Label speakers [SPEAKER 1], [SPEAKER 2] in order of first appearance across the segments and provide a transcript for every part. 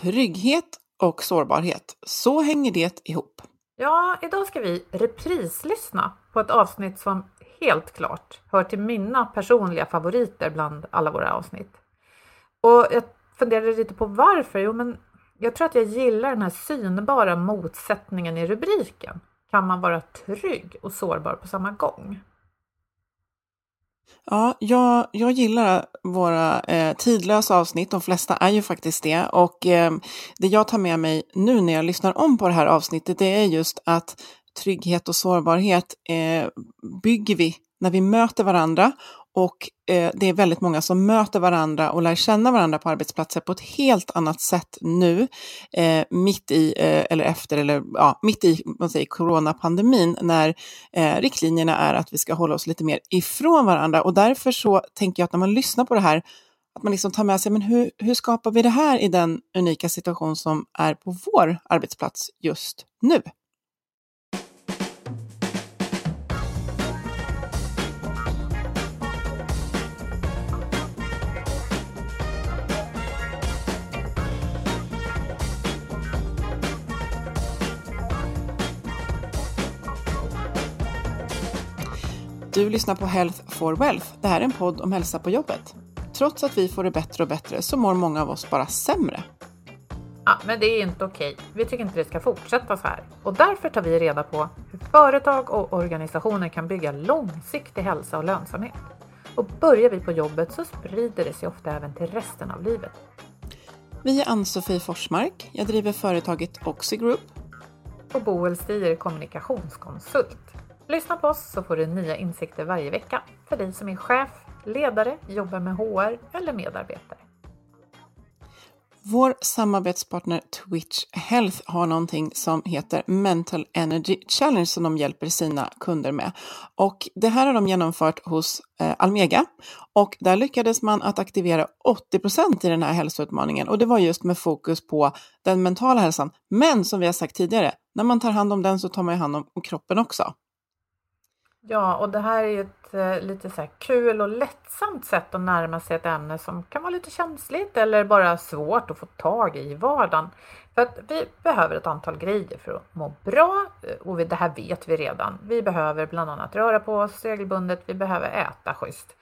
[SPEAKER 1] Trygghet och sårbarhet, så hänger det ihop.
[SPEAKER 2] Ja, idag ska vi reprislyssna på ett avsnitt som helt klart hör till mina personliga favoriter bland alla våra avsnitt. Och jag funderade lite på varför. Jo, men jag tror att jag gillar den här synbara motsättningen i rubriken. Kan man vara trygg och sårbar på samma gång?
[SPEAKER 1] Ja, jag, jag gillar våra eh, tidlösa avsnitt. De flesta är ju faktiskt det. Och eh, det jag tar med mig nu när jag lyssnar om på det här avsnittet, det är just att trygghet och sårbarhet eh, bygger vi när vi möter varandra och eh, det är väldigt många som möter varandra och lär känna varandra på arbetsplatser på ett helt annat sätt nu, eh, mitt i, eh, eller efter, eller ja, mitt i man säger, coronapandemin, när eh, riktlinjerna är att vi ska hålla oss lite mer ifrån varandra. Och därför så tänker jag att när man lyssnar på det här, att man liksom tar med sig, men hur, hur skapar vi det här i den unika situation som är på vår arbetsplats just nu? Du lyssnar på Health for Wealth. Det här är en podd om hälsa på jobbet. Trots att vi får det bättre och bättre så mår många av oss bara sämre.
[SPEAKER 2] Ja, men det är inte okej. Vi tycker inte det ska fortsätta så här. Och därför tar vi reda på hur företag och organisationer kan bygga långsiktig hälsa och lönsamhet. Och börjar vi på jobbet så sprider det sig ofta även till resten av livet.
[SPEAKER 1] Vi är Ann-Sofie Forsmark. Jag driver företaget Oxy Group.
[SPEAKER 2] Och Boel Stier kommunikationskonsult. Lyssna på oss så får du nya insikter varje vecka för dig som är chef, ledare, jobbar med HR eller medarbetare.
[SPEAKER 1] Vår samarbetspartner Twitch Health har någonting som heter Mental Energy Challenge som de hjälper sina kunder med. Och det här har de genomfört hos eh, Almega och där lyckades man att aktivera 80 i den här hälsoutmaningen och det var just med fokus på den mentala hälsan. Men som vi har sagt tidigare, när man tar hand om den så tar man hand om kroppen också.
[SPEAKER 2] Ja, och det här är ju ett eh, lite så kul och lättsamt sätt att närma sig ett ämne som kan vara lite känsligt eller bara svårt att få tag i i vardagen. För att vi behöver ett antal grejer för att må bra eh, och det här vet vi redan. Vi behöver bland annat röra på oss regelbundet, vi behöver äta schysst.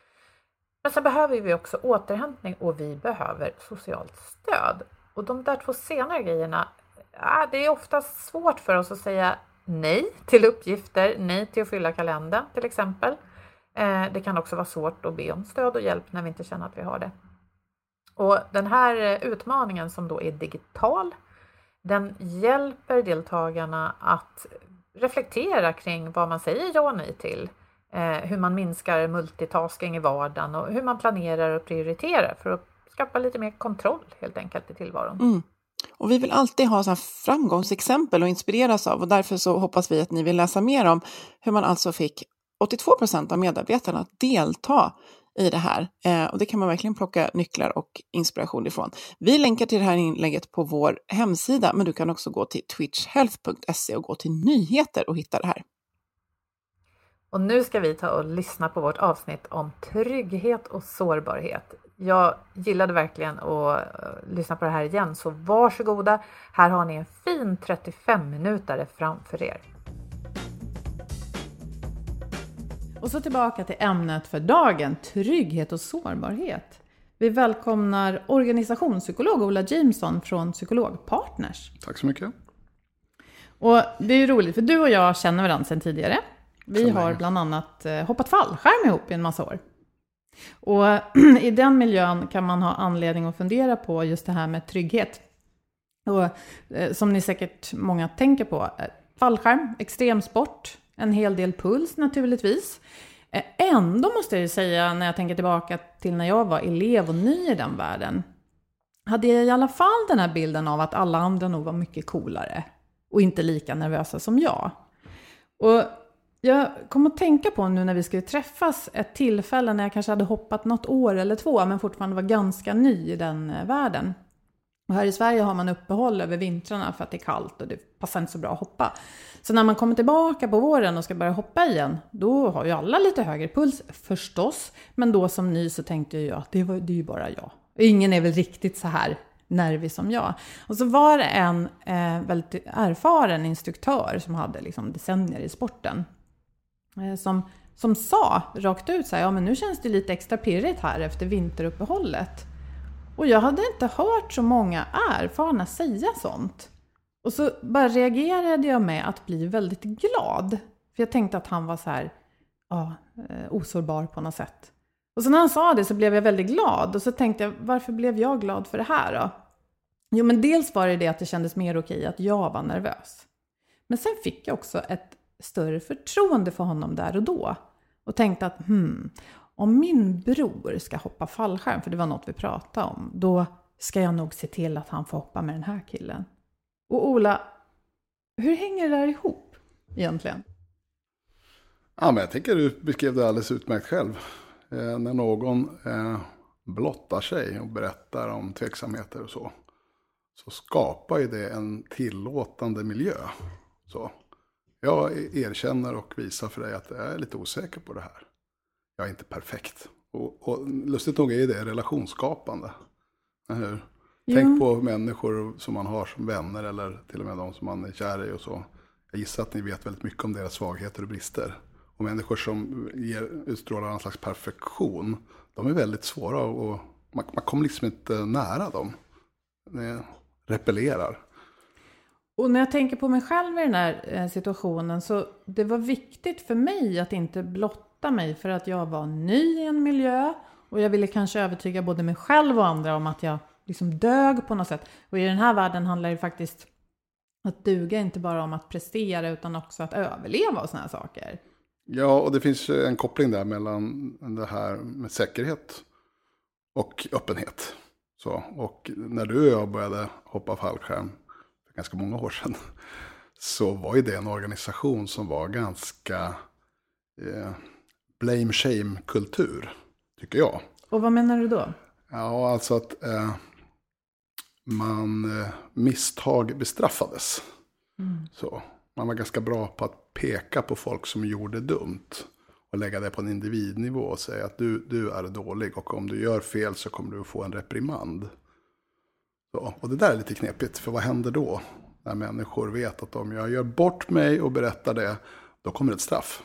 [SPEAKER 2] Men sen behöver vi också återhämtning och vi behöver socialt stöd. Och de där två senare grejerna, eh, det är ofta svårt för oss att säga nej till uppgifter, nej till att fylla kalendern till exempel. Eh, det kan också vara svårt att be om stöd och hjälp när vi inte känner att vi har det. Och den här eh, utmaningen som då är digital, den hjälper deltagarna att reflektera kring vad man säger ja och nej till, eh, hur man minskar multitasking i vardagen och hur man planerar och prioriterar för att skapa lite mer kontroll helt enkelt i tillvaron.
[SPEAKER 1] Mm. Och vi vill alltid ha så framgångsexempel och inspireras av och därför så hoppas vi att ni vill läsa mer om hur man alltså fick 82 procent av medarbetarna att delta i det här. Eh, och det kan man verkligen plocka nycklar och inspiration ifrån. Vi länkar till det här inlägget på vår hemsida, men du kan också gå till twitchhealth.se och gå till nyheter och hitta det här.
[SPEAKER 2] Och nu ska vi ta och lyssna på vårt avsnitt om trygghet och sårbarhet. Jag gillade verkligen att uh, lyssna på det här igen, så varsågoda. Här har ni en fin 35 minuter framför er.
[SPEAKER 3] Och så tillbaka till ämnet för dagen, trygghet och sårbarhet. Vi välkomnar organisationspsykolog Ola Jameson från Psykologpartners.
[SPEAKER 4] Tack så mycket.
[SPEAKER 3] Och det är ju roligt, för du och jag känner varandra sedan tidigare. Vi har bland annat eh, hoppat fallskärm ihop i en massa år. Och i den miljön kan man ha anledning att fundera på just det här med trygghet. Och eh, som ni säkert många tänker på, eh, fallskärm, extremsport, en hel del puls naturligtvis. Eh, ändå måste jag ju säga, när jag tänker tillbaka till när jag var elev och ny i den världen, hade jag i alla fall den här bilden av att alla andra nog var mycket coolare och inte lika nervösa som jag. Och jag kom att tänka på nu när vi skulle träffas ett tillfälle när jag kanske hade hoppat något år eller två men fortfarande var ganska ny i den eh, världen. Och här i Sverige har man uppehåll över vintrarna för att det är kallt och det passar inte så bra att hoppa. Så när man kommer tillbaka på våren och ska börja hoppa igen, då har ju alla lite högre puls förstås. Men då som ny så tänkte jag att det, var, det är ju bara jag. Ingen är väl riktigt så här nervig som jag. Och så var det en eh, väldigt erfaren instruktör som hade liksom decennier i sporten Eh, som, som sa rakt ut så här, ja men nu känns det lite extra pirrigt här efter vinteruppehållet. Och jag hade inte hört så många erfarna säga sånt. Och så bara reagerade jag med att bli väldigt glad. För jag tänkte att han var så här, ja, eh, osårbar på något sätt. Och så när han sa det så blev jag väldigt glad. Och så tänkte jag, varför blev jag glad för det här då? Jo, men dels var det det att det kändes mer okej att jag var nervös. Men sen fick jag också ett större förtroende för honom där och då. Och tänkte att hmm, om min bror ska hoppa fallskärm, för det var något vi pratade om, då ska jag nog se till att han får hoppa med den här killen. Och Ola, hur hänger det där ihop egentligen?
[SPEAKER 4] Ja, men jag tycker du beskrev det alldeles utmärkt själv. Eh, när någon eh, blottar sig och berättar om tveksamheter och så, så skapar ju det en tillåtande miljö. Så. Jag erkänner och visar för dig att jag är lite osäker på det här. Jag är inte perfekt. Och, och lustigt nog är det relationsskapande. Ja. Tänk på människor som man har som vänner eller till och med de som man är kär i och så. Jag gissar att ni vet väldigt mycket om deras svagheter och brister. Och människor som ger, utstrålar en slags perfektion, de är väldigt svåra och man, man kommer liksom inte nära dem. Det repellerar.
[SPEAKER 3] Och när jag tänker på mig själv i den här eh, situationen så det var viktigt för mig att inte blotta mig för att jag var ny i en miljö och jag ville kanske övertyga både mig själv och andra om att jag liksom dög på något sätt. Och i den här världen handlar det faktiskt att duga inte bara om att prestera utan också att överleva och sådana här saker.
[SPEAKER 4] Ja, och det finns en koppling där mellan det här med säkerhet och öppenhet. Så, och när du och jag började hoppa fallskärm ganska många år sedan, så var ju det en organisation som var ganska eh, blame shame-kultur, tycker jag.
[SPEAKER 3] Och vad menar du då?
[SPEAKER 4] Ja, alltså att eh, man eh, misstag bestraffades. Mm. Så, man var ganska bra på att peka på folk som gjorde dumt. Och lägga det på en individnivå och säga att du, du är dålig och om du gör fel så kommer du få en reprimand. Så, och det där är lite knepigt, för vad händer då? När människor vet att om jag gör bort mig och berättar det, då kommer ett straff.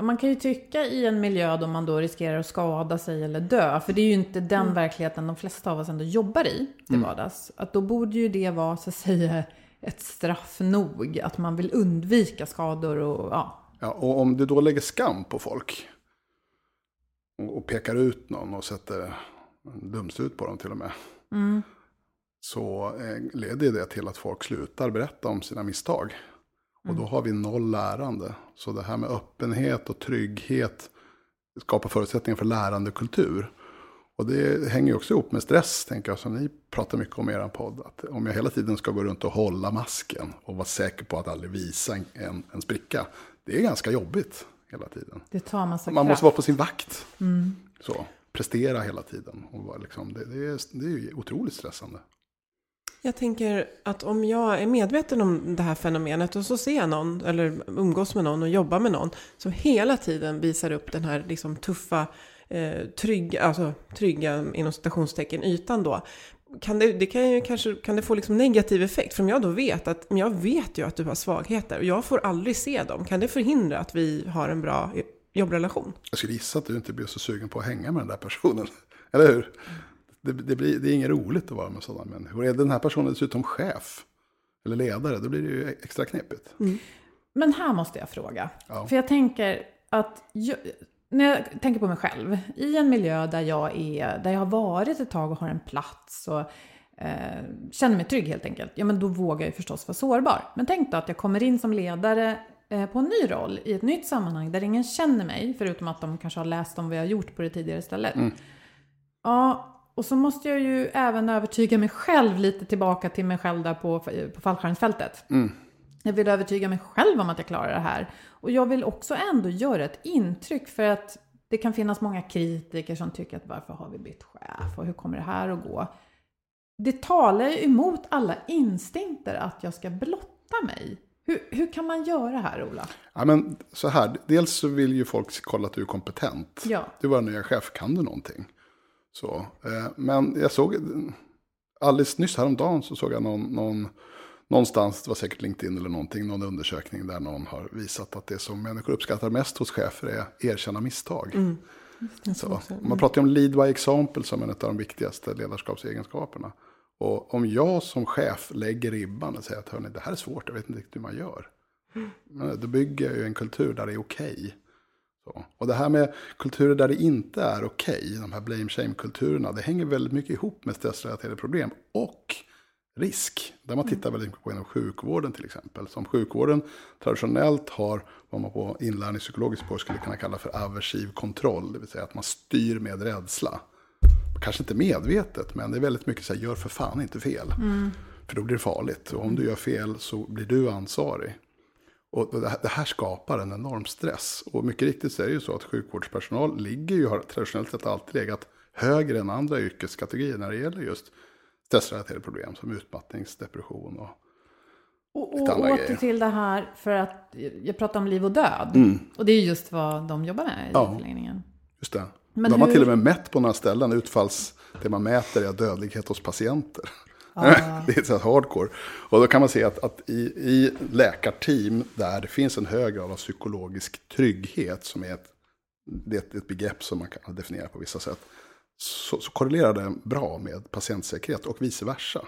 [SPEAKER 3] Man kan ju tycka i en miljö då man då riskerar att skada sig eller dö, för det är ju inte den mm. verkligheten de flesta av oss ändå jobbar i till mm. vardags. Att då borde ju det vara så att säga ett straff nog, att man vill undvika skador och ja.
[SPEAKER 4] Ja, och om du då lägger skam på folk och, pekar ut någon och sätter dumsut på dem till och med. Mm så eh, leder det till att folk slutar berätta om sina misstag. Och då mm. har vi noll lärande. Så det här med öppenhet och trygghet skapar förutsättningar för lärandekultur. Och det hänger ju också ihop med stress, tänker jag, som ni pratar mycket om i er podd. Att om jag hela tiden ska gå runt och hålla masken och vara säker på att aldrig visa en, en, spricka, det är ganska jobbigt hela tiden.
[SPEAKER 3] Det tar massa
[SPEAKER 4] Man
[SPEAKER 3] kraft.
[SPEAKER 4] måste vara på sin vakt.
[SPEAKER 3] Mm.
[SPEAKER 4] Så, prestera hela tiden. Och liksom, det, det, är, det är otroligt stressande.
[SPEAKER 5] Jag tänker att om jag är medveten om det här fenomenet och så ser jag någon, eller umgås med någon och jobbar med någon, som hela tiden visar upp den här liksom tuffa, eh, trygga, alltså trygga inom citationstecken ytan då. Kan det, det kan ju kanske kan det få liksom negativ effekt? För om jag då vet att, men jag vet ju att du har svagheter och jag får aldrig se dem. Kan det förhindra att vi har en bra jobbrelation?
[SPEAKER 4] Jag skulle gissa att du inte blir så sugen på att hänga med den där personen. Eller hur? Det, det, blir, det är inget roligt att vara med sådana människor. Är den här personen dessutom chef eller ledare, då blir det ju extra knepigt.
[SPEAKER 3] Men här måste jag fråga.
[SPEAKER 4] Ja.
[SPEAKER 3] För jag tänker att, jag, när jag tänker på mig själv, i en miljö där jag är, där jag har varit ett tag och har en plats och eh, känner mig trygg helt enkelt, ja men då vågar jag förstås vara sårbar. Men tänk då att jag kommer in som ledare eh, på en ny roll i ett nytt sammanhang där ingen känner mig, förutom att de kanske har läst om vad jag har gjort på det tidigare stället. Ja, och så måste jag ju även övertyga mig själv lite tillbaka till mig själv där på, på fallskärmsfältet. Jag vill övertyga mig själv om att jag klarar det här. Och jag vill också ändå göra ett intryck för att det kan finnas många kritiker som tycker att varför har vi bytt chef och hur kommer det här att gå? Det talar ju emot alla instinkter att jag ska blotta mig. Hur, hur kan man göra här, Ola?
[SPEAKER 4] Ja, men så här, dels så vill ju folk kolla att du är kompetent.
[SPEAKER 3] Ja.
[SPEAKER 4] Du var nya chef, kan du någonting? Så, eh, men jag såg, alldeles nyss häromdagen så såg jag någon, någon, någonstans, det var säkert LinkedIn eller någonting, någon undersökning där någon har visat att det som människor uppskattar mest hos chefer är erkänna misstag. Så, man pratar ju om lead by example som en av de viktigaste ledarskapsegenskaperna. Och om jag som chef lägger ribban och säger att hörni, det här är svårt, jag vet inte riktigt hur man gör. Men Då bygger jag ju en kultur där det är okej. Så. Och det här med kulturer där det inte är okej, de här blame shame-kulturerna, det hänger väldigt mycket ihop med stressrelaterade problem och risk. Där man tittar väldigt mycket på inom sjukvården till exempel. Som sjukvården traditionellt har vad man på inlärningspsykologiskt spår skulle kunna kalla för aversiv kontroll, det vill säga att man styr med rädsla. Kanske inte medvetet, men det är väldigt mycket så här, gör för fan inte fel. För då blir det farligt. Och om du gör fel så blir du ansvarig. Och det här, skapar en enorm stress. Och mycket riktigt så är det ju så att sjukvårdspersonal ligger ju, har traditionellt sett alltid legat högre än andra yrkeskategorier när det gäller just stressrelaterade problem som utmattningsdepression och
[SPEAKER 3] Och, och åter
[SPEAKER 4] grejer.
[SPEAKER 3] till det här för att jag pratar om liv och död. Och det är just vad de jobbar med i
[SPEAKER 4] Ja.
[SPEAKER 3] förlängningen.
[SPEAKER 4] Just det.
[SPEAKER 3] Men
[SPEAKER 4] har man
[SPEAKER 3] hur-
[SPEAKER 4] till och med mätt på några ställen utfalls... Det man mäter är dödlighet hos patienter. det är så här hardcore. Och då kan man se att, att i, i läkarteam där det finns en hög grad av psykologisk trygghet som är ett, det är ett, ett begrepp som man kan definiera på vissa sätt. Så, så korrelerar det bra med patientsäkerhet och vice versa.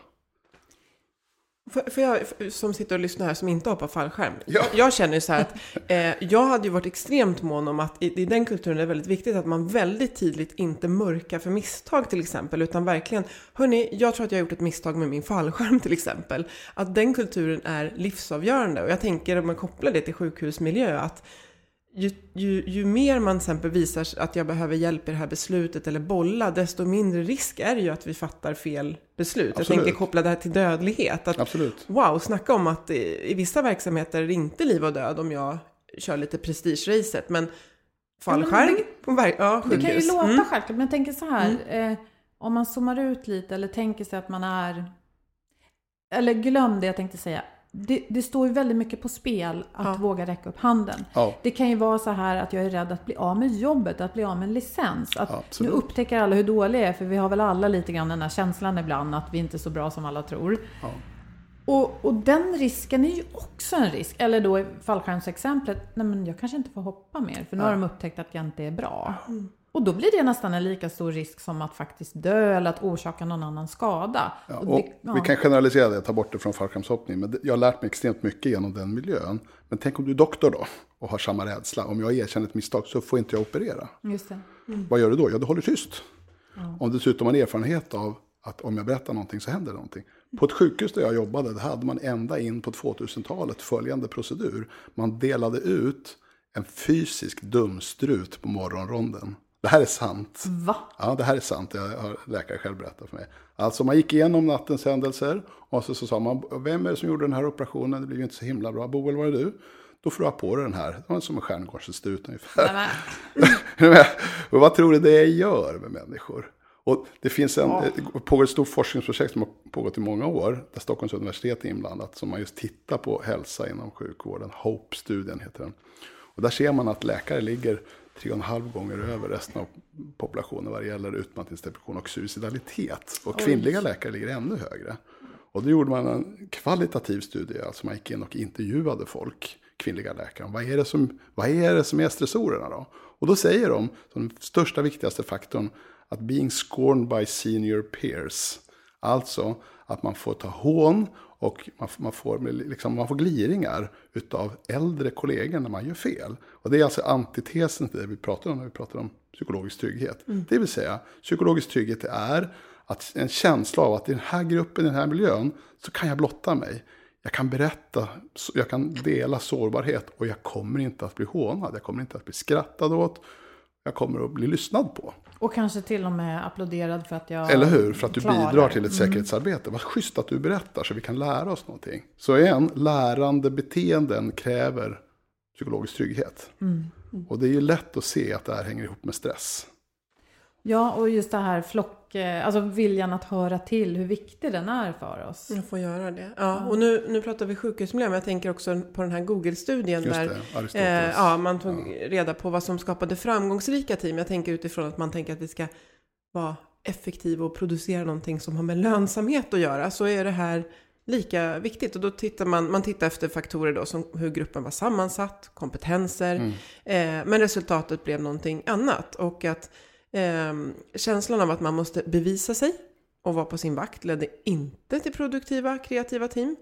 [SPEAKER 5] För, för jag som sitter och lyssnar här som inte på fallskärm.
[SPEAKER 4] Ja.
[SPEAKER 5] Jag, känner ju så här att eh, jag hade ju varit extremt mån om att i, i den kulturen är det väldigt viktigt att man väldigt tydligt inte mörkar för misstag till exempel. Utan verkligen, hörni, jag tror att jag har gjort ett misstag med min fallskärm till exempel. Att den kulturen är livsavgörande. Och jag tänker om man kopplar det till sjukhusmiljö att ju, ju, ju mer man till exempel visar att jag behöver hjälp i det här beslutet eller bolla, desto mindre risk är det ju att vi fattar fel beslut.
[SPEAKER 4] Absolut.
[SPEAKER 5] Jag tänker koppla det här till dödlighet. Att,
[SPEAKER 4] Absolut.
[SPEAKER 5] Wow, snacka om att i, i vissa verksamheter är det inte liv och död om jag kör lite prestigeracet. Men fallskärm på ver- ja,
[SPEAKER 3] Det kan ju låta
[SPEAKER 5] Mm.
[SPEAKER 3] självklart, men jag tänker så här. Eh, om man zoomar ut lite eller tänker sig att man är... Eller glöm det jag tänkte säga. Det, det står ju väldigt mycket på spel att
[SPEAKER 5] Ja.
[SPEAKER 3] våga räcka upp handen.
[SPEAKER 4] Ja.
[SPEAKER 3] Det kan ju vara så här att jag är rädd att bli av med jobbet, att bli av med en licens. Att nu upptäcker alla hur dåliga jag är, för vi har väl alla lite grann den här känslan ibland att vi inte är så bra som alla tror.
[SPEAKER 4] Ja.
[SPEAKER 3] Och, och den risken är ju också en risk. Eller då i fallskärmsexemplet, nej men jag kanske inte får hoppa mer, för nu har de upptäckt att jag inte är bra. Och då blir det nästan en lika stor risk som att faktiskt dö eller att orsaka någon annan skada.
[SPEAKER 4] Ja,
[SPEAKER 3] Och det- ja.
[SPEAKER 4] Vi kan generalisera det, ta bort det från fallskärmshoppning. Men jag har lärt mig extremt mycket genom den miljön. Men tänk om du är doktor då och har samma rädsla. Om jag erkänner ett misstag så får inte jag operera.
[SPEAKER 3] Just det.
[SPEAKER 4] Vad gör du då? Ja, du håller tyst. Om du dessutom har erfarenhet av att om jag berättar någonting så händer det någonting. På ett sjukhus där jag jobbade, där hade man ända in på 2000-talet följande procedur. Man delade ut en fysisk dumstrut på morgonronden. Det här är sant.
[SPEAKER 3] Va?
[SPEAKER 4] Ja, det här är sant. Jag har läkare själv berättat för mig. Alltså man gick igenom nattens händelser och så, så sa man, vem är det som gjorde den här operationen? Det blev ju inte så himla bra. Boel, var det du? då får du ha på dig den här, det var som en stjärnkortsstut ungefär. och vad tror du det gör med människor? Och det finns en, ja. pågår ett stort forskningsprojekt som har pågått i många år, där Stockholms universitet är inblandat, som man just tittar på hälsa inom sjukvården. HOPE-studien heter den. Och där ser man att läkare ligger tre och en halv gånger över resten av populationen vad det gäller utmattningsdepression och suicidalitet. Och kvinnliga Oj. läkare ligger ännu högre. Och då gjorde man en kvalitativ studie, alltså man gick in och intervjuade folk, kvinnliga läkare, vad är det som, vad är, det som är stressorerna då? Och då säger de, som den största viktigaste faktorn, att being scorned by senior peers, alltså att man får ta hån och man, man, får, liksom, man får gliringar utav äldre kollegor när man gör fel. Och det är alltså antitesen till det vi pratar om när vi pratar om psykologisk trygghet. Mm. Det vill säga, psykologisk trygghet är att en känsla av att i den här gruppen, i den här miljön, så kan jag blotta mig. Jag kan berätta, jag kan dela sårbarhet och jag kommer inte att bli hånad. Jag kommer inte att bli skrattad åt. Jag kommer att bli lyssnad på.
[SPEAKER 3] Och kanske till och med applåderad för att jag
[SPEAKER 4] Eller hur? För att du klarar. bidrar till ett mm. säkerhetsarbete. Vad schysst att du berättar så vi kan lära oss någonting. Så igen, lärande beteenden kräver psykologisk trygghet. Mm. Och det är ju lätt att se att det här hänger ihop med stress.
[SPEAKER 3] Ja, och just det här flock, eh, alltså viljan att höra till, hur viktig den är för oss.
[SPEAKER 1] Jag får göra det. Ja, och nu, nu pratar vi sjukhusmiljö, men jag tänker också på den här Google-studien där eh, ja, man tog ja. reda på vad som skapade framgångsrika team. Jag tänker utifrån att man tänker att vi ska vara effektiva och producera någonting som har med lönsamhet att göra, så är det här lika viktigt. Och då tittar man, man tittar efter faktorer då som hur gruppen var sammansatt, kompetenser, mm. eh, men resultatet blev någonting annat. Och att Eh, känslan av att man måste bevisa sig och vara på sin vakt ledde inte till produktiva, kreativa team.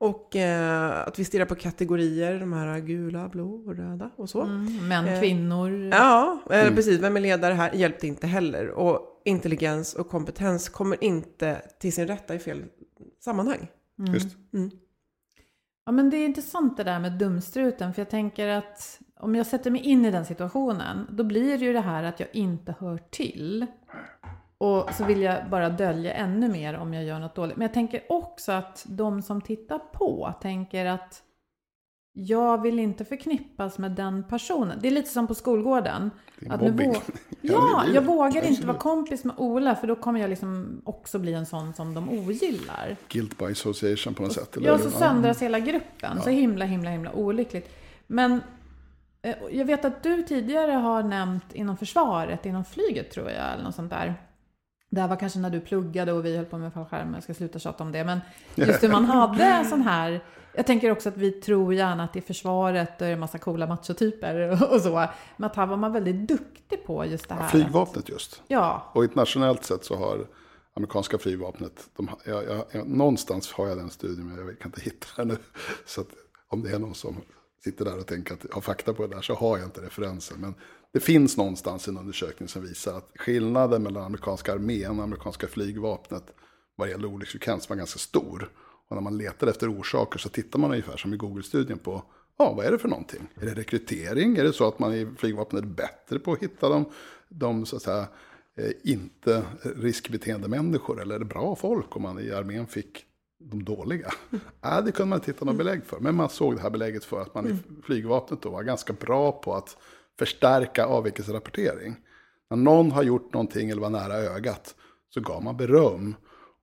[SPEAKER 1] Och eh, att vi stirrar på kategorier, de här gula, blå och röda och så. Mm,
[SPEAKER 3] män, eh, kvinnor.
[SPEAKER 1] Ja, eh, mm. precis. Vem är ledare här hjälpte inte heller. Och intelligens och kompetens kommer inte till sin rätta i fel sammanhang.
[SPEAKER 4] Mm. Just. Mm.
[SPEAKER 3] Ja, men det är intressant det där med dumstruten, för jag tänker att om jag sätter mig in i den situationen, då blir det ju det här att jag inte hör till. Och så vill jag bara dölja ännu mer om jag gör något dåligt. Men jag tänker också att de som tittar på tänker att jag vill inte förknippas med den personen. Det är lite som på skolgården.
[SPEAKER 4] Att nu
[SPEAKER 3] ja, jag vågar inte vara kompis med Ola för då kommer jag liksom också bli en sån som de ogillar.
[SPEAKER 4] Guilt by association på något sätt. Eller?
[SPEAKER 3] Ja, så söndras hela gruppen. Ja. Så himla, himla, himla olyckligt. Men jag vet att du tidigare har nämnt inom försvaret, inom flyget tror jag, eller något sånt där. Det här var kanske när du pluggade och vi höll på med fallskärm, jag ska sluta tjata om det. Men just hur man hade en sån här, jag tänker också att vi tror gärna att i försvaret är det en massa coola machotyper och så. Men att här var man väldigt duktig på just det här. Ja,
[SPEAKER 4] flygvapnet just.
[SPEAKER 3] Ja.
[SPEAKER 4] Och internationellt sett så har amerikanska flygvapnet, de, jag, jag, jag, någonstans har jag den studien men jag kan inte hitta den nu. Så att om det är någon som sitter där och tänker att jag har fakta på det där så har jag inte referensen. Men det finns någonstans en undersökning som visar att skillnaden mellan amerikanska armén och amerikanska flygvapnet vad gäller olycksfrekvens var ganska stor. Och när man letar efter orsaker så tittar man ungefär som i Google-studien på ja, vad är det för någonting? Är det rekrytering? Är det så att man i flygvapnet är bättre på att hitta de, de så att säga, eh, inte riskbeteende människor? Eller är det bra folk om man i armén fick de dåliga? äh, det kunde man inte hitta något belägg för. Men man såg det här belägget för att man i flygvapnet då var ganska bra på att förstärka avvikelserapportering. När någon har gjort någonting eller var nära ögat så gav man beröm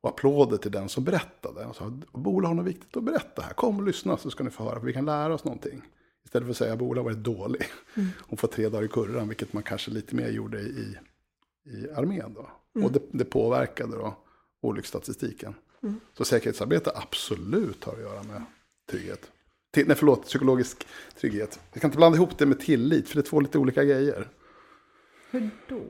[SPEAKER 4] och applåder till den som berättade. Och sa, Bola har något viktigt att berätta här, kom och lyssna så ska ni få höra, för vi kan lära oss någonting. Istället för att säga Bola har varit dålig. Mm. Hon får tre dagar i kurran, vilket man kanske lite mer gjorde i, i armén. Då. Mm. Och det, det, påverkade då olycksstatistiken. Mm. Så säkerhetsarbete absolut har att göra med trygghet. Till, nej, förlåt, psykologisk trygghet. Jag kan inte blanda ihop det med tillit, för det är två lite olika grejer.
[SPEAKER 3] Hur då?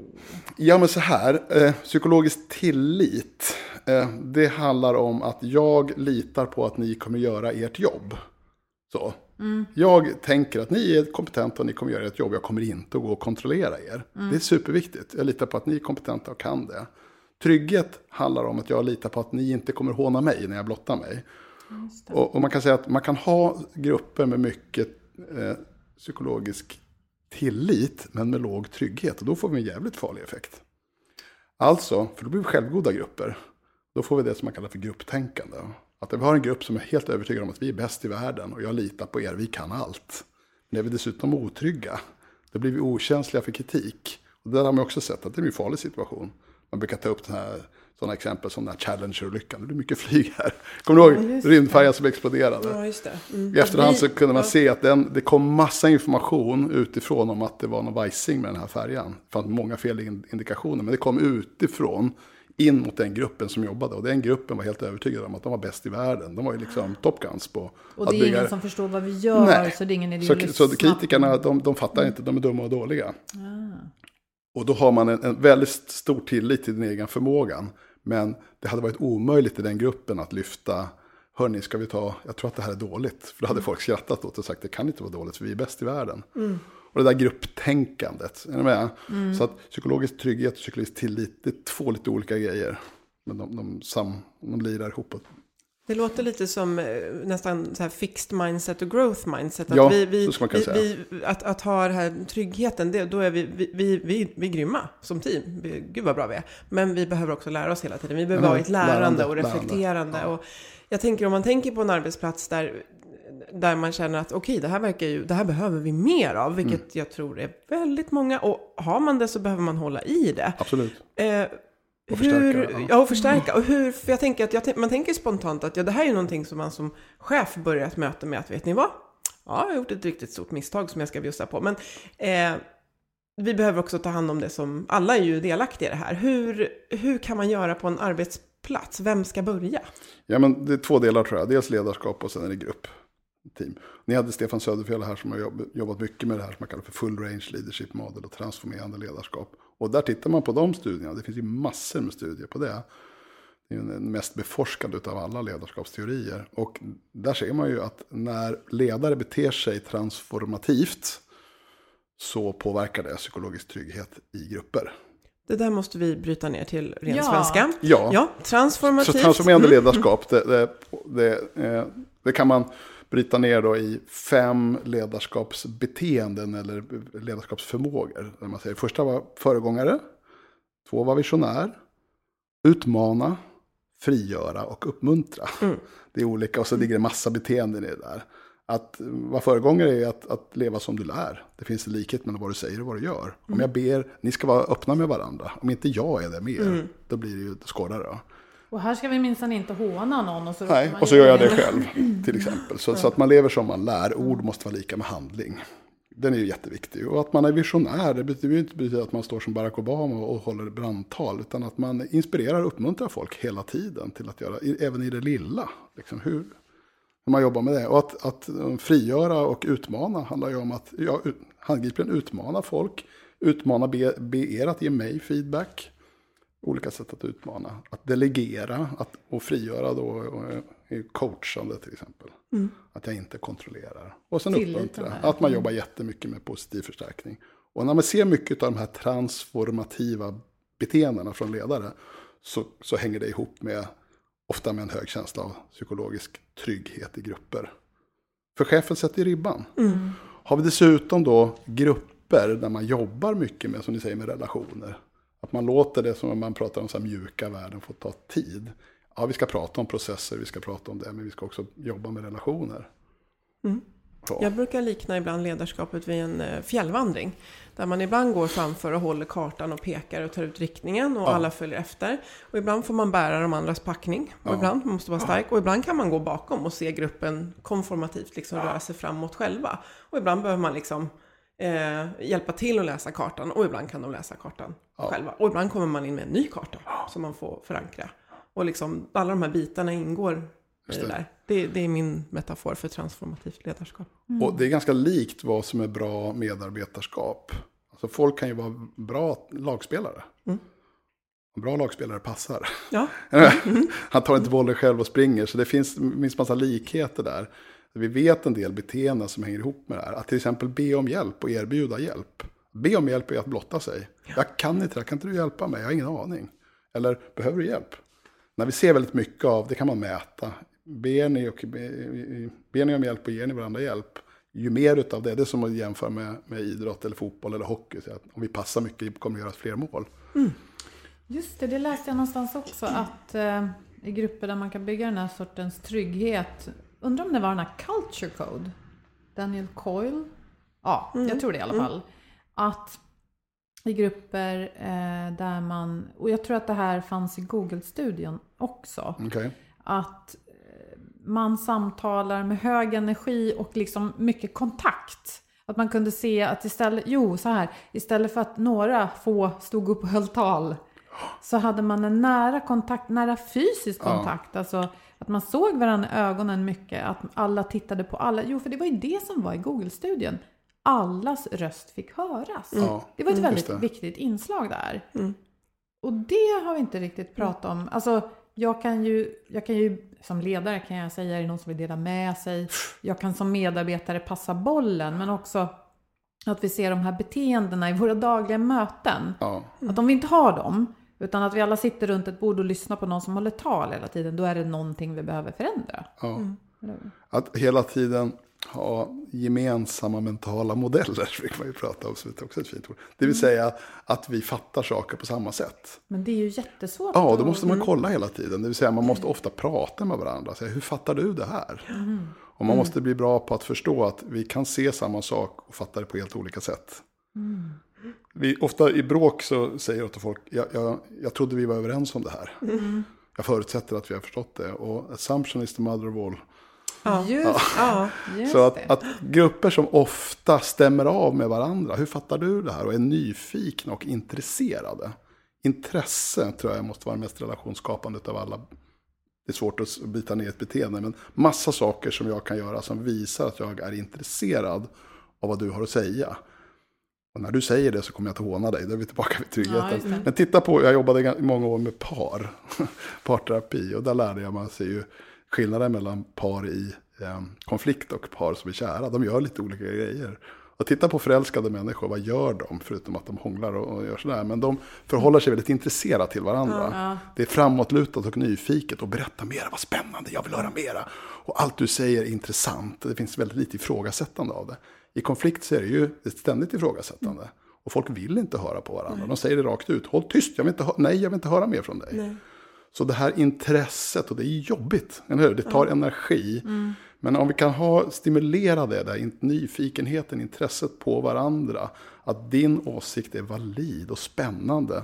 [SPEAKER 4] Ja, men så här. Eh, psykologisk tillit. Eh, det handlar om att jag litar på att ni kommer göra ert jobb. Så. Mm. Jag tänker att ni är kompetenta och ni kommer göra ert jobb. Jag kommer inte att gå och kontrollera er. Mm. Det är superviktigt. Jag litar på att ni är kompetenta och kan det. Trygghet handlar om att jag litar på att ni inte kommer håna mig när jag blottar mig. Och, och, man kan säga att man kan ha grupper med mycket eh, psykologisk tillit, men med låg trygghet. Och då får vi en jävligt farlig effekt. Alltså, för då blir vi självgoda grupper. Då får vi det som man kallar för grupptänkande. Att vi har en grupp som är helt övertygad om att vi är bäst i världen och jag litar på er, vi kan allt. Men är vi dessutom otrygga, då blir vi okänsliga för kritik. Och där har man också sett att det är en farlig situation. Man brukar ta upp den här, sådana exempel som den här Challenger-olyckan. Det blir mycket flyg här. Kommer du ihåg rymdfärjan som exploderade?
[SPEAKER 5] Ja, just det. Mm.
[SPEAKER 4] I efterhand så kunde man se att den, det kom massa information utifrån om att det var någon vajsing med den här färjan. Det fanns många felindikationer, men det kom utifrån in mot den gruppen som jobbade. Och den gruppen var helt övertygad om att de var bäst i världen. De var ju liksom Top Guns på
[SPEAKER 3] Och det är ingen som förstår vad vi gör, Nej. så det är ingen idé
[SPEAKER 4] så, så kritikerna, de, de fattar inte, de är dumma och dåliga. Ah. Och då har man en, en väldigt stor tillit till den egen förmågan. Men det hade varit omöjligt i den gruppen att lyfta, hörni, ska vi ta, jag tror att det här är dåligt. För då hade folk skrattat åt och sagt, det kan inte vara dåligt, för vi är bäst i världen. Mm. Och det där grupptänkandet, är ni med? Mm. Så att psykologisk trygghet och psykologisk tillit, det är två lite olika grejer. Men de, de, sam, de lirar ihop.
[SPEAKER 5] Det låter lite som eh, nästan så här fixed mindset och growth mindset. Att
[SPEAKER 4] ja,
[SPEAKER 5] vi, vi,
[SPEAKER 4] så man kunna
[SPEAKER 5] vi, säga. att, att ha den här tryggheten, det, då är vi, vi, vi, vi, vi är grymma som team. Vi, gud vad bra vi är. Men vi behöver också lära oss hela tiden. Vi behöver vara ett lärande, lärande och reflekterande. Lärande, ja. och jag tänker om man tänker på en arbetsplats där där man känner att okej, okay, det här verkar ju, det här behöver vi mer av, vilket mm. jag tror är väldigt många. Och har man det så behöver man hålla i det.
[SPEAKER 4] Absolut. Eh,
[SPEAKER 5] och förstärka. ja. ja, och förstärka. Och hur, för jag tänker att jag, man tänker spontant att ja, det här är ju någonting som man som chef börjar ett möte med att vet ni vad? Ja, jag har gjort ett riktigt stort misstag som jag ska bjussa på. Men eh, vi behöver också ta hand om det som, alla är ju delaktiga i det här. Hur, hur kan man göra på en arbetsplats? Vem ska börja?
[SPEAKER 4] Ja, men det är två delar tror jag. Dels ledarskap och sen är det grupp team. Ni hade Stefan Söderfjell här som har jobbat mycket med det här som man kallar för full range leadership model och transformerande ledarskap. Och där tittar man på de studierna, det finns ju massor med studier på det. Det är den mest beforskade av alla ledarskapsteorier. Och där ser man ju att när ledare beter sig transformativt så påverkar det psykologisk trygghet i grupper.
[SPEAKER 5] Det där måste vi bryta ner till ren ja. svenska.
[SPEAKER 4] Ja.
[SPEAKER 5] ja, transformativt.
[SPEAKER 4] Så transformerande mm. ledarskap, det, det, det, eh, det kan man bryta ner då i fem ledarskapsbeteenden eller ledarskapsförmågor. Där man säger, första var föregångare, två var visionär, utmana, frigöra och uppmuntra. Mm. Det är olika och så ligger det massa beteenden i det där. Att vara föregångare är att, att leva som du lär. Det finns en likhet mellan vad du säger och vad du gör. Mm. Om jag ber, ni ska vara öppna med varandra. Om inte jag är det med er, mm. då blir det ju skådare.
[SPEAKER 3] Och här ska vi minsann inte håna någon. Och så
[SPEAKER 4] Nej, och så gör jag det själv till exempel. Så, så, att man lever som man lär. Ord måste vara lika med handling. Den är ju jätteviktig. Och att man är visionär, det betyder inte betyda att man står som Barack Obama och håller brandtal. Utan att man inspirerar och uppmuntrar folk hela tiden till att göra, även i det lilla. Liksom hur, hur man jobbar med det. Och att, att frigöra och utmana handlar ju om att ja, handgripligen utmana folk. Utmana, be, be er att ge mig feedback olika sätt att utmana. Att delegera att, och frigöra då är coachande till exempel. Mm. Att jag inte kontrollerar. Och sen uppmuntra. Att man mm. jobbar jättemycket med positiv förstärkning. Och när man ser mycket av de här transformativa beteendena från ledare så, så hänger det ihop med ofta med en hög känsla av psykologisk trygghet i grupper. För chefen sätter ribban. Mm. Har vi dessutom då grupper där man jobbar mycket med, som ni säger, med relationer. Att man låter det som man pratar om så mjuka värden få ta tid. Ja, vi ska prata om processer, vi ska prata om det, men vi ska också jobba med relationer.
[SPEAKER 5] Mm. Jag brukar likna ibland ledarskapet vid en eh, fjällvandring. Där man ibland går framför och håller kartan och pekar och tar ut riktningen och ja. alla följer efter. Och ibland får man bära de andras packning. Och ja. ibland måste man vara stark. Och ibland kan man gå bakom och se gruppen konformativt liksom röra sig framåt själva. Och ibland behöver man liksom eh, hjälpa till att läsa kartan och ibland kan de läsa kartan ja. själva. Och ibland kommer man in med en ny karta som man får förankra. Och liksom alla de här bitarna ingår i det. där. Det, det, är min metafor för transformativt ledarskap.
[SPEAKER 4] Mm. Och det är ganska likt vad som är bra medarbetarskap. Alltså folk kan ju vara bra lagspelare. Mm. bra lagspelare passar. Ja. Mm. Han tar inte bollen själv och springer. Så det finns, finns massa likheter där. Vi vet en del beteenden som hänger ihop med det här. Att till exempel be om hjälp och erbjuda hjälp. Be om hjälp är att blotta sig. Ja. Jag kan inte det, kan inte du hjälpa mig? Jag har ingen aning. Eller behöver du hjälp? När vi ser väldigt mycket av, det kan man mäta. Ber ni, och, ber ni om hjälp och ger ni varandra hjälp? Ju mer av det, det är som att jämföra med, med idrott eller fotboll eller hockey. Så att om vi passar mycket kommer vi göra fler mål. Mm.
[SPEAKER 3] Just det, det läste jag någonstans också. Att eh, i grupper där man kan bygga den här sortens trygghet. Undrar om det var den här Culture Code? Daniel Coyle? Ja,
[SPEAKER 1] Mm.
[SPEAKER 3] jag tror det i alla fall. Att i grupper eh, där man, och jag tror att det här fanns i Google-studion också,
[SPEAKER 4] Okej.
[SPEAKER 3] att eh, man samtalar med hög energi och liksom mycket kontakt. Att man kunde se att istället, jo så här, istället för att några få stod upp och höll tal så hade man en nära kontakt, nära fysisk
[SPEAKER 4] Ja.
[SPEAKER 3] kontakt. Alltså att man såg varandra i ögonen mycket, att alla tittade på alla. Jo, för det var ju det som var i Google-studien. Allas röst fick höras.
[SPEAKER 4] Ja,
[SPEAKER 3] Det var ett
[SPEAKER 4] mm,
[SPEAKER 3] väldigt viktigt inslag där.
[SPEAKER 1] Mm.
[SPEAKER 3] Och det har vi inte riktigt pratat om. Alltså, jag kan ju, jag kan ju som ledare kan jag säga, är det någon som vill dela med sig? Jag kan som medarbetare passa bollen, men också att vi ser de här beteendena i våra dagliga möten.
[SPEAKER 4] Ja.
[SPEAKER 3] Att om vi inte har dem, utan att vi alla sitter runt ett bord och lyssnar på någon som håller tal hela tiden, då är det någonting vi behöver förändra.
[SPEAKER 4] ja.
[SPEAKER 3] Eller?
[SPEAKER 4] Att hela tiden ha gemensamma mentala modeller, fick man ju prata om, så det är också ett fint ord. Det vill säga att vi fattar saker på samma sätt.
[SPEAKER 3] Men det är ju jättesvårt.
[SPEAKER 4] Ja,
[SPEAKER 3] att-
[SPEAKER 4] då måste man kolla hela tiden. Det vill säga man måste ofta prata med varandra. Säga, hur fattar du det här? Och man måste bli bra på att förstå att vi kan se samma sak och fatta det på helt olika sätt. Vi, ofta i bråk så säger jag till folk, jag, jag, jag trodde vi var överens om det här. Jag förutsätter att vi har förstått det. Och assumption is the mother of all.
[SPEAKER 3] Just,
[SPEAKER 1] Ja,
[SPEAKER 3] just
[SPEAKER 4] Så att, att grupper som ofta stämmer av med varandra, hur fattar du det här? Och är nyfikna och intresserade. Intresse tror jag måste vara det mest relationsskapande av alla. Det är svårt att byta ner ett beteende, men massa saker som jag kan göra som visar att jag är intresserad av vad du har att säga. Och när du säger det så kommer jag att håna dig, då är vi tillbaka vid
[SPEAKER 3] Ja,
[SPEAKER 4] tryggheten.
[SPEAKER 3] det.
[SPEAKER 4] men titta på, jag jobbade i många år med par, parterapi, och där lärde jag mig sig ju skillnaden mellan par i eh, konflikt och par som är kära. De gör lite olika grejer. Och titta på förälskade människor, vad gör de? Förutom att de hånglar och, och gör sådär. Men de förhåller sig väldigt intresserat till varandra.
[SPEAKER 3] Ja.
[SPEAKER 4] Det är framåtlutat och nyfiket och berätta mera, vad spännande, jag vill höra mera. Och allt du säger är intressant. Det finns väldigt lite ifrågasättande av det. I konflikt så är det ju ett ständigt ifrågasättande. Och folk vill inte höra på varandra. De säger det rakt ut. Håll tyst, jag vill inte hö- nej jag vill inte höra mer från dig. Så det här intresset, och det är jobbigt, eller hur? Det tar energi. Men om vi kan ha, stimulera det där, nyfikenheten, intresset på varandra. Att din åsikt är valid och spännande.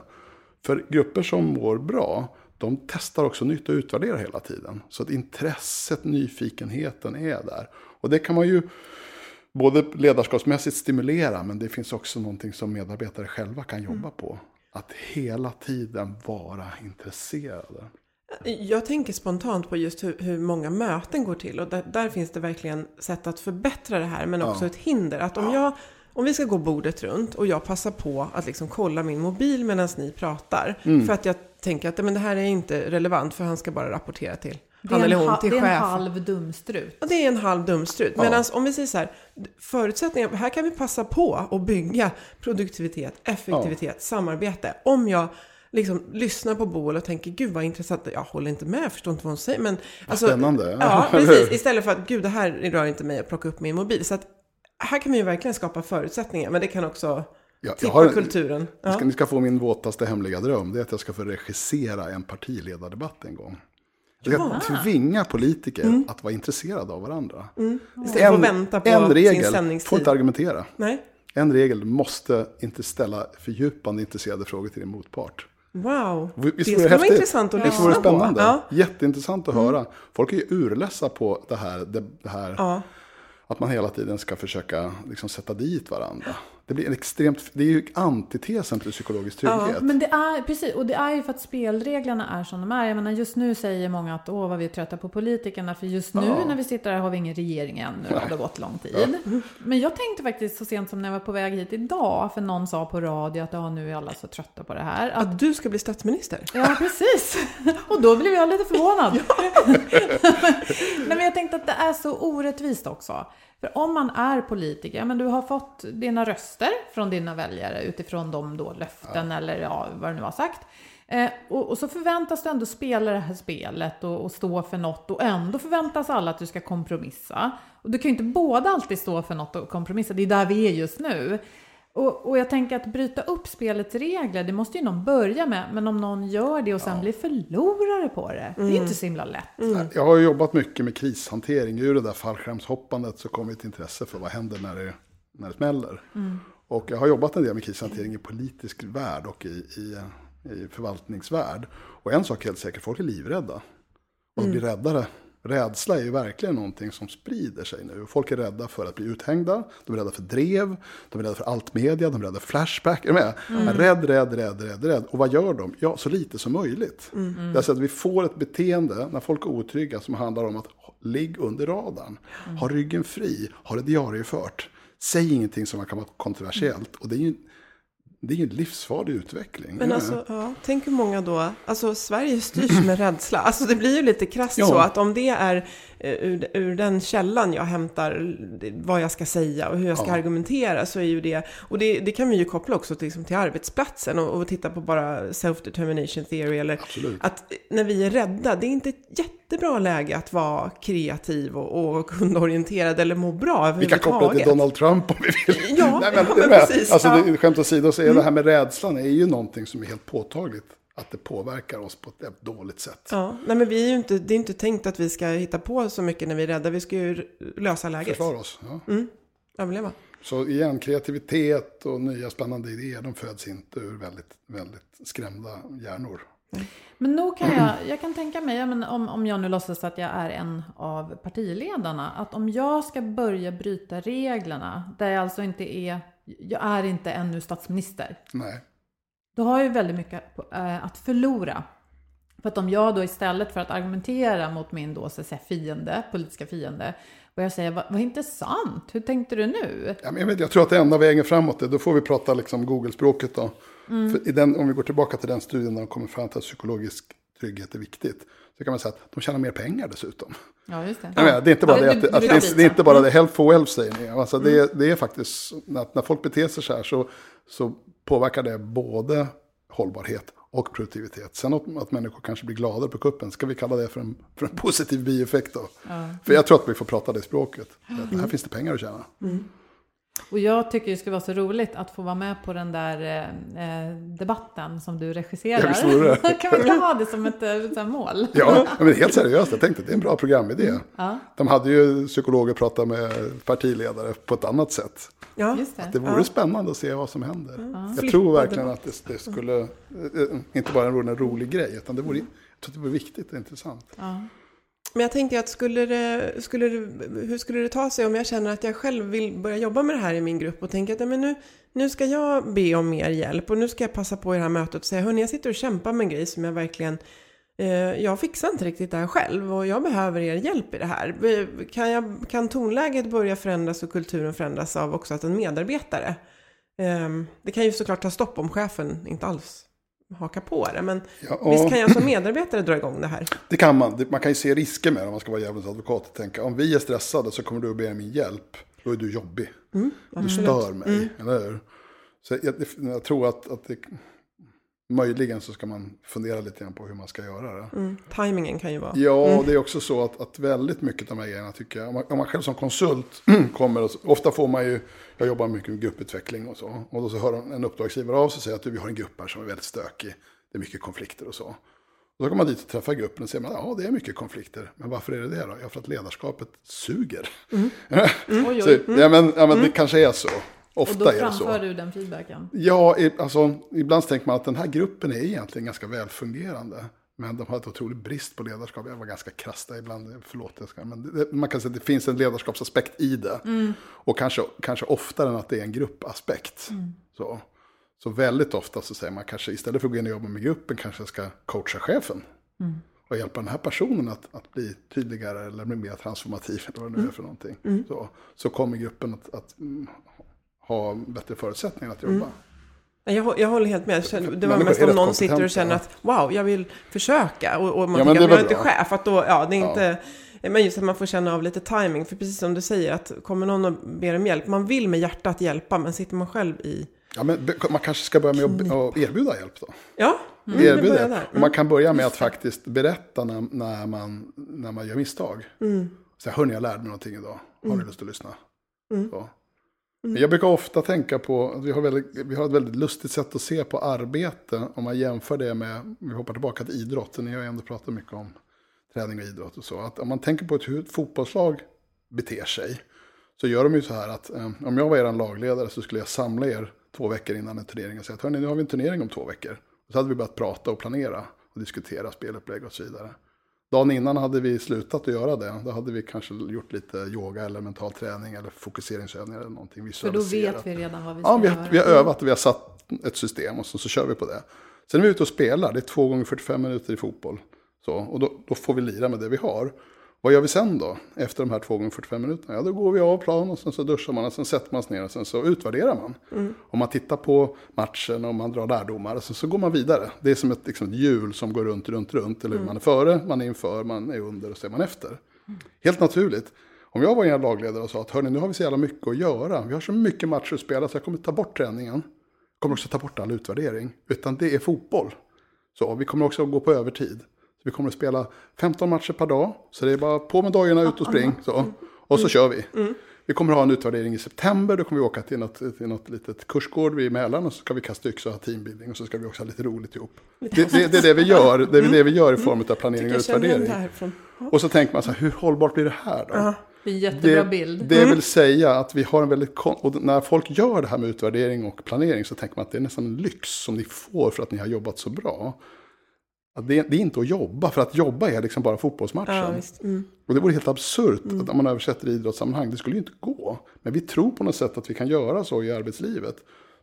[SPEAKER 4] För grupper som mår bra, de testar också nytt och utvärderar hela tiden. Så att intresset, nyfikenheten är där. Och det kan man ju både ledarskapsmässigt stimulera, men det finns också någonting som medarbetare själva kan jobba på. Att hela tiden vara intresserade.
[SPEAKER 1] Jag tänker spontant på just hur, hur många möten går till och där, där finns det verkligen sätt att förbättra det här men också ett hinder. Att om, jag, om vi ska gå bordet runt och jag passar på att liksom kolla min mobil medan ni pratar
[SPEAKER 4] Mm.
[SPEAKER 1] för att jag tänker att men det här är inte relevant för han ska bara rapportera till han
[SPEAKER 3] är,
[SPEAKER 1] eller
[SPEAKER 3] en,
[SPEAKER 1] hon,
[SPEAKER 3] ha-
[SPEAKER 1] till
[SPEAKER 3] det är en halv dumstrut.
[SPEAKER 1] Och det är en halv dumstrut.
[SPEAKER 4] Ja.
[SPEAKER 1] Medan om vi säger så här, förutsättningar, här kan vi passa på att bygga produktivitet, effektivitet, samarbete. Om jag liksom lyssnar på Boel och tänker, gud vad intressant, jag håller inte med, jag förstår inte vad hon säger. Men, alltså,
[SPEAKER 4] spännande.
[SPEAKER 1] Ja, precis. Istället för att, gud det här rör inte mig att plocka upp min mobil. Så att här kan vi ju verkligen skapa förutsättningar, men det kan också
[SPEAKER 4] Ja, jag
[SPEAKER 1] tippa
[SPEAKER 4] har en-
[SPEAKER 1] kulturen.
[SPEAKER 4] Ni
[SPEAKER 1] Ja.
[SPEAKER 4] ska, ni ska få min våtaste hemliga dröm. Det är att jag ska få regissera en partiledardebatt en gång. Ska tvinga politiker
[SPEAKER 1] Mm.
[SPEAKER 4] att vara intresserade av varandra.
[SPEAKER 1] Istället för att vänta på
[SPEAKER 4] en
[SPEAKER 1] sin
[SPEAKER 4] regel, får
[SPEAKER 1] sändningstid.
[SPEAKER 4] inte argumentera.
[SPEAKER 1] Nej?
[SPEAKER 4] En regel, du måste inte ställa fördjupande intresserade frågor till din motpart.
[SPEAKER 1] Wow,
[SPEAKER 4] Visst
[SPEAKER 1] det skulle vara intressant att lyssna på.
[SPEAKER 4] spännande?
[SPEAKER 1] Ja.
[SPEAKER 4] Jätteintressant att höra. Folk är ju urlessa på det här, det, det här
[SPEAKER 1] Ja.
[SPEAKER 4] att man hela tiden ska försöka liksom, sätta dit varandra. Det blir en extremt, det är ju antitesen till psykologisk trygghet.
[SPEAKER 3] Men det är, precis, och det är ju för att spelreglerna är som de är. Jag menar just nu säger många att åh vad vi är trötta på politikerna. För just nu
[SPEAKER 4] Ja.
[SPEAKER 3] när vi sitter här har vi ingen regering ännu. Det har gått lång tid. Men jag tänkte faktiskt så sent som när jag var på väg hit idag. För någon sa på radio att ja, nu är alla så trötta på det här. Att,
[SPEAKER 1] Att du ska bli statsminister?
[SPEAKER 3] ja, precis. Och då blev jag lite förvånad. Nej, men jag tänkte att det är så orättvist också. För om man är politiker, ja, men du har fått dina röster från dina väljare utifrån de då löften eller ja, vad du nu har sagt. Eh, och, och så förväntas du ändå spela det här spelet och, och stå för något och ändå förväntas alla att du ska kompromissa. Och du kan ju inte båda alltid stå för något och kompromissa, det är där vi är just nu. Och, och jag tänker att bryta upp spelets regler, det måste ju någon börja med. Men om någon gör det och sen blir förlorare på det, det är inte så himla lätt.
[SPEAKER 4] Jag har ju jobbat mycket med krishantering. Ur det där fallskärmshoppandet så kom ett intresse för vad händer när det, när det smäller. Och jag har jobbat en del med krishantering i politisk värld och i, i, i förvaltningsvärld. Och en sak är helt säker, folk är livrädda. Och blir räddare. Rädsla är ju verkligen någonting som sprider sig nu. Folk är rädda för att bli uthängda, de är rädda för drev, de är rädda för allt media, de är rädda för Flashback. Är du med? Rädd, rädd, rädd, rädd, rädd. Och vad gör de? Ja, så lite som möjligt. Det är alltså att vi får ett beteende när folk är otrygga som handlar om att ligg under radarn. Ha ryggen fri, ha det diariefört. Säg ingenting som kan vara kontroversiellt. Och det är ju det är ju en livsfarlig utveckling.
[SPEAKER 5] Men alltså, ja, tänk hur många då, alltså Sverige styrs med rädsla. Alltså det blir ju lite krasst
[SPEAKER 4] Ja.
[SPEAKER 5] så att om det är ur, ur den källan jag hämtar vad jag ska säga och hur jag ska
[SPEAKER 4] Ja.
[SPEAKER 5] argumentera så är ju det, och det, det kan vi ju koppla också till, liksom, till arbetsplatsen och, och titta på bara self-determination theory eller
[SPEAKER 4] Absolut.
[SPEAKER 5] att när vi är rädda, det är inte ett jättebra läge att vara kreativ och, och kundorienterad eller må bra
[SPEAKER 4] Vi kan koppla till
[SPEAKER 5] överhuvudtaget.
[SPEAKER 4] Donald Trump om vi vill.
[SPEAKER 5] Ja,
[SPEAKER 4] Nej,
[SPEAKER 5] ja,
[SPEAKER 4] det är
[SPEAKER 5] men precis,
[SPEAKER 4] Alltså,
[SPEAKER 5] ja. Mm.
[SPEAKER 4] skämt åsido så är det här med rädslan är ju någonting som är helt påtagligt. Att det påverkar oss på ett dåligt sätt.
[SPEAKER 5] Ja, nej men vi är ju inte, det är inte tänkt att vi ska hitta på så mycket när vi är rädda. Vi ska ju lösa läget.
[SPEAKER 4] Försvara oss. Ja.
[SPEAKER 5] Överleva.
[SPEAKER 4] Så igen, kreativitet och nya spännande idéer, de föds inte ur väldigt, väldigt skrämda hjärnor.
[SPEAKER 3] Men nog kan jag, jag kan tänka mig, ja, men om, om jag nu låtsas att jag är en av partiledarna, att om jag ska börja bryta reglerna, där jag alltså inte är, jag är inte ännu statsminister,
[SPEAKER 4] Nej.
[SPEAKER 3] Då har jag ju väldigt mycket eh, att förlora. För att om jag då istället för att argumentera mot min då, så att säga, fiende, politiska fiende, börjar säga vad, vad intressant, hur tänkte du nu?
[SPEAKER 4] Ja, men jag, vet, jag tror att det enda vägen framåt är, då får vi prata liksom Google-språket då. I den, om vi går tillbaka till den studien där de kommer fram till att psykologisk trygghet är viktigt. Så kan man säga att de tjänar mer pengar dessutom.
[SPEAKER 3] Ja, just det.
[SPEAKER 4] Menar, det är inte bara
[SPEAKER 3] Ja,
[SPEAKER 4] det,
[SPEAKER 3] du-
[SPEAKER 4] att,
[SPEAKER 3] du
[SPEAKER 4] att, det, det är inte bara det health for wealth säger ni. Alltså det, är- det är faktiskt, att när folk beter sig så här så, så påverkar det både hållbarhet och produktivitet. Sen att, att människor kanske blir gladare på kuppen, ska vi kalla det för en, för en positiv bieffekt då? För jag tror att vi får prata det språket. Att här finns det pengar att tjäna.
[SPEAKER 3] Och jag tycker det skulle vara så roligt att få vara med på den där eh, eh, debatten som du regisserar.
[SPEAKER 4] Ja, vore det.
[SPEAKER 3] kan vi inte ha det som ett eh, så här mål?
[SPEAKER 4] Ja, men helt seriöst, jag tänkte att det är en bra programidé.
[SPEAKER 3] Ja,
[SPEAKER 4] De hade ju psykologer prata med partiledare på ett annat sätt.
[SPEAKER 5] Ja,
[SPEAKER 3] just det.
[SPEAKER 4] Det vore spännande att se vad som händer. Jag
[SPEAKER 5] Flippa
[SPEAKER 4] tror verkligen att det, det skulle, eh, inte bara en rolig grej, utan det vore, jag tror att det vore viktigt och intressant.
[SPEAKER 3] Ja.
[SPEAKER 5] Men jag tänkte att skulle det, skulle det, hur skulle det ta sig om jag känner att jag själv vill börja jobba med det här i min grupp och tänker att men nu, nu ska jag be om mer hjälp och nu ska jag passa på i det här mötet och säga hörni jag sitter och kämpar med en grej som jag verkligen eh, jag fixar inte riktigt det här själv och jag behöver er hjälp i det här. Kan, jag, kan tonläget börja förändras och kulturen förändras av också att en medarbetare eh, det kan ju såklart ta stopp om chefen inte alls hakar på det men
[SPEAKER 4] Ja, och
[SPEAKER 5] visst kan jag som medarbetare dra igång det här?
[SPEAKER 4] Det kan man. Man kan ju se risker med det om man ska vara djävulens advokat och tänka om vi är stressade så kommer du att be min hjälp. Då är du jobbig. du stör mig, eller hur? Så jag, jag tror att, att det, möjligen så ska man fundera lite grann på hur man ska göra det.
[SPEAKER 5] Mm. Timingen kan ju vara
[SPEAKER 4] Ja, det är också så att, att väldigt mycket av de här grejerna tycker jag, om man, om man själv som konsult kommer, och, ofta får man ju, jag jobbar mycket med grupputveckling och så, och då så hör en uppdragsgivare av sig och säger att vi har en grupp här som är väldigt stökig, det är mycket konflikter och så. Och då går man dit och träffar gruppen och säger, man, ja det är mycket konflikter, men varför är det det då? Ja, för att ledarskapet suger.
[SPEAKER 3] Oj,
[SPEAKER 4] så,
[SPEAKER 3] oj.
[SPEAKER 4] ja, men, ja, men det kanske är så.
[SPEAKER 3] Och
[SPEAKER 4] Ofta
[SPEAKER 3] då
[SPEAKER 4] det så.
[SPEAKER 3] framför du den feedbacken?
[SPEAKER 4] Ja, alltså, ibland tänker man att den här gruppen är egentligen ganska välfungerande. Men de har ett otroligt brist på ledarskap. Jag var ganska krass där ibland, förlåt. Jag ska, men det, man kan säga att det finns en ledarskapsaspekt i det. Och kanske, kanske oftare än att det är en gruppaspekt. Så. så väldigt ofta så säger man kanske istället för att gå in och jobba med gruppen kanske jag ska coacha chefen. Och hjälpa den här personen att, att bli tydligare eller bli mer transformativ. Eller vad det nu är för någonting. Så, så kommer gruppen att, att mm, ha bättre förutsättningar att jobba.
[SPEAKER 5] Nej, Jag, jag håller helt med. Det var mest om någon sitter och känner att wow, jag vill försöka. Och, och man
[SPEAKER 4] Ja,
[SPEAKER 5] tänker att jag är inte chef. Att då, ja, det är inte... Men just att man får känna av lite timing. För precis som du säger, att kommer någon och ber om hjälp. Man vill med hjärtat hjälpa, men sitter man själv i...
[SPEAKER 4] Ja, men man kanske ska börja med att, att erbjuda hjälp då.
[SPEAKER 5] Ja, mm,
[SPEAKER 4] erbjuda hjälp. Och man kan börja med att faktiskt berätta när, när, man, när man gör misstag.
[SPEAKER 5] Mm.
[SPEAKER 4] Så hörni, jag lärde mig någonting idag. Har ni lust att lyssna? Så. Mm. Jag brukar ofta tänka på att vi har, väldigt, vi har ett väldigt lustigt sätt att se på arbete. Om man jämför det med, vi hoppar tillbaka till idrotten. Ni har ju ändå pratat mycket om träning och idrott och så. Att om man tänker på hur ett fotbollslag beter sig. Så gör de ju så här att eh, om jag var er lagledare så skulle jag samla er två veckor innan en turnering och säga att hörni, nu har vi en turnering om två veckor. Och så hade vi börjat prata och planera och diskutera spelupplägg och så vidare. Dagen innan hade vi slutat att göra det. Då hade vi kanske gjort lite yoga eller mental träning eller fokuseringsövningar eller någonting.
[SPEAKER 3] För då vet vi redan vad vi ska
[SPEAKER 4] ja, vi
[SPEAKER 3] göra.
[SPEAKER 4] har, vi har övat och vi har satt ett system och så, så kör vi på det. Sen är vi ute och spelar, det är två gånger 45 minuter i fotboll. Så, och då, då får vi lira med det vi har. Vad gör vi sen då? Efter de här två gånger 45 minuterna? Ja, då går vi av plan och sen så duschar man och sen sätter man sig ner och sen så utvärderar man.
[SPEAKER 5] Mm.
[SPEAKER 4] Om man tittar på matchen och man drar lärdomar och sen så går man vidare. Det är som ett, liksom hjul som går runt, runt, runt. Eller man är före, man är inför, man är under och så är man efter. Helt naturligt. Om jag var en lagledare och sa att hörni, nu har vi så jävla mycket att göra. Vi har så mycket matcher att spela så jag kommer ta bort träningen. Jag kommer också ta bort all utvärdering. Utan det är fotboll. Så vi kommer också att gå på övertid. Så vi kommer att spela 15 matcher per dag. Så det är bara på med dagarna, ut och spring. Så. Och så kör vi. Vi kommer att ha en utvärdering i september. Då kommer vi åka till något, till något litet kursgård vid Mälaren. Och så ska vi kasta yxa och ha teambuilding. Och så ska vi också ha lite roligt ihop. Det, det, det är det vi gör. Det är det vi gör i form av planering och utvärdering. Och så tänker man så här, hur hållbart blir det här då?
[SPEAKER 3] Det är en jättebra bild.
[SPEAKER 4] det vill säga att vi har en väldigt... Och när folk gör det här med utvärdering och planering så tänker man att det är nästan en lyx som ni får för att ni har jobbat så bra. Det, det är inte att jobba, för att jobba är liksom bara fotbollsmatchen.
[SPEAKER 5] Ja. Mm.
[SPEAKER 4] Och det vore helt absurt att om man översätter i idrottssammanhang. Det skulle ju inte gå. Men vi tror på något sätt att vi kan göra så i arbetslivet.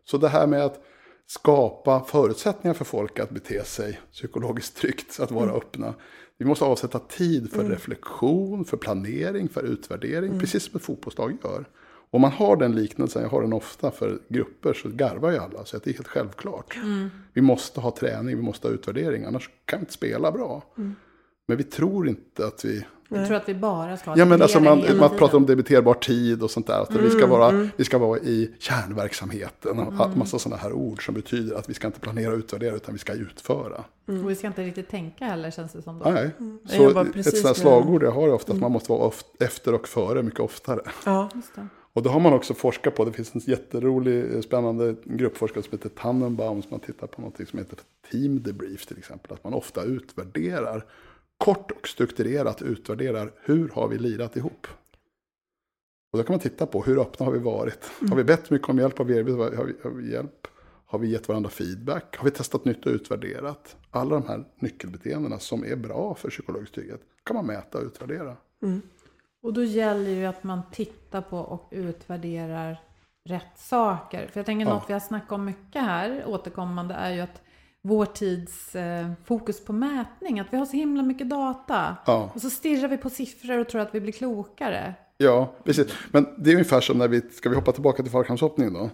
[SPEAKER 4] Så det här med att skapa förutsättningar för folk att bete sig psykologiskt tryggt, att vara öppna. Vi måste avsätta tid för reflektion, för planering, för utvärdering, precis som ett fotbollslag gör. Om man har den liknelsen, jag har den ofta för grupper, så garvar ju alla. Så att det är helt självklart. Vi måste ha träning, vi måste ha utvärdering, annars kan vi inte spela bra. Men vi tror inte att vi
[SPEAKER 3] Jag tror att vi bara ska ha
[SPEAKER 4] Ja, men alltså man, man pratar om debiterbar tid och sånt där. Att vi, ska vara, vi ska vara i kärnverksamheten. Och mm. massa sådana här ord som betyder att vi ska inte planera och utvärdera utan vi ska utföra.
[SPEAKER 3] Och vi ska inte riktigt tänka heller känns det som. Då.
[SPEAKER 4] Nej. Så ett sådant slagord jag har är ofta att man måste vara efter och före mycket oftare.
[SPEAKER 5] Ja.
[SPEAKER 3] Just det.
[SPEAKER 4] Och det har man också forskat på. Det finns en jätterolig, eh, spännande gruppforskare som heter Tannenbaum som har tittat på något som heter team debrief till exempel. Att man ofta utvärderar, kort och strukturerat utvärderar hur har vi lirat ihop. Och då kan man titta på hur öppna har vi varit. Har vi bett mycket om hjälp? Har vi erbjudit har vi, har vi hjälp? Har vi gett varandra feedback? Har vi testat nytt och utvärderat? Alla de här nyckelbeteendena som är bra för psykologisk trygghet kan man mäta och utvärdera.
[SPEAKER 3] Och då gäller ju att man tittar på och utvärderar rätt saker. För jag tänker
[SPEAKER 4] Ja.
[SPEAKER 3] något vi har snackat om mycket här återkommande är ju att vår tids eh, fokus på mätning, att vi har så himla mycket data.
[SPEAKER 4] Ja.
[SPEAKER 3] Och så stirrar vi på siffror och tror att vi blir klokare.
[SPEAKER 4] Ja, precis. Men det är ungefär som när vi, ska vi hoppa tillbaka till fallskärmshoppningen då?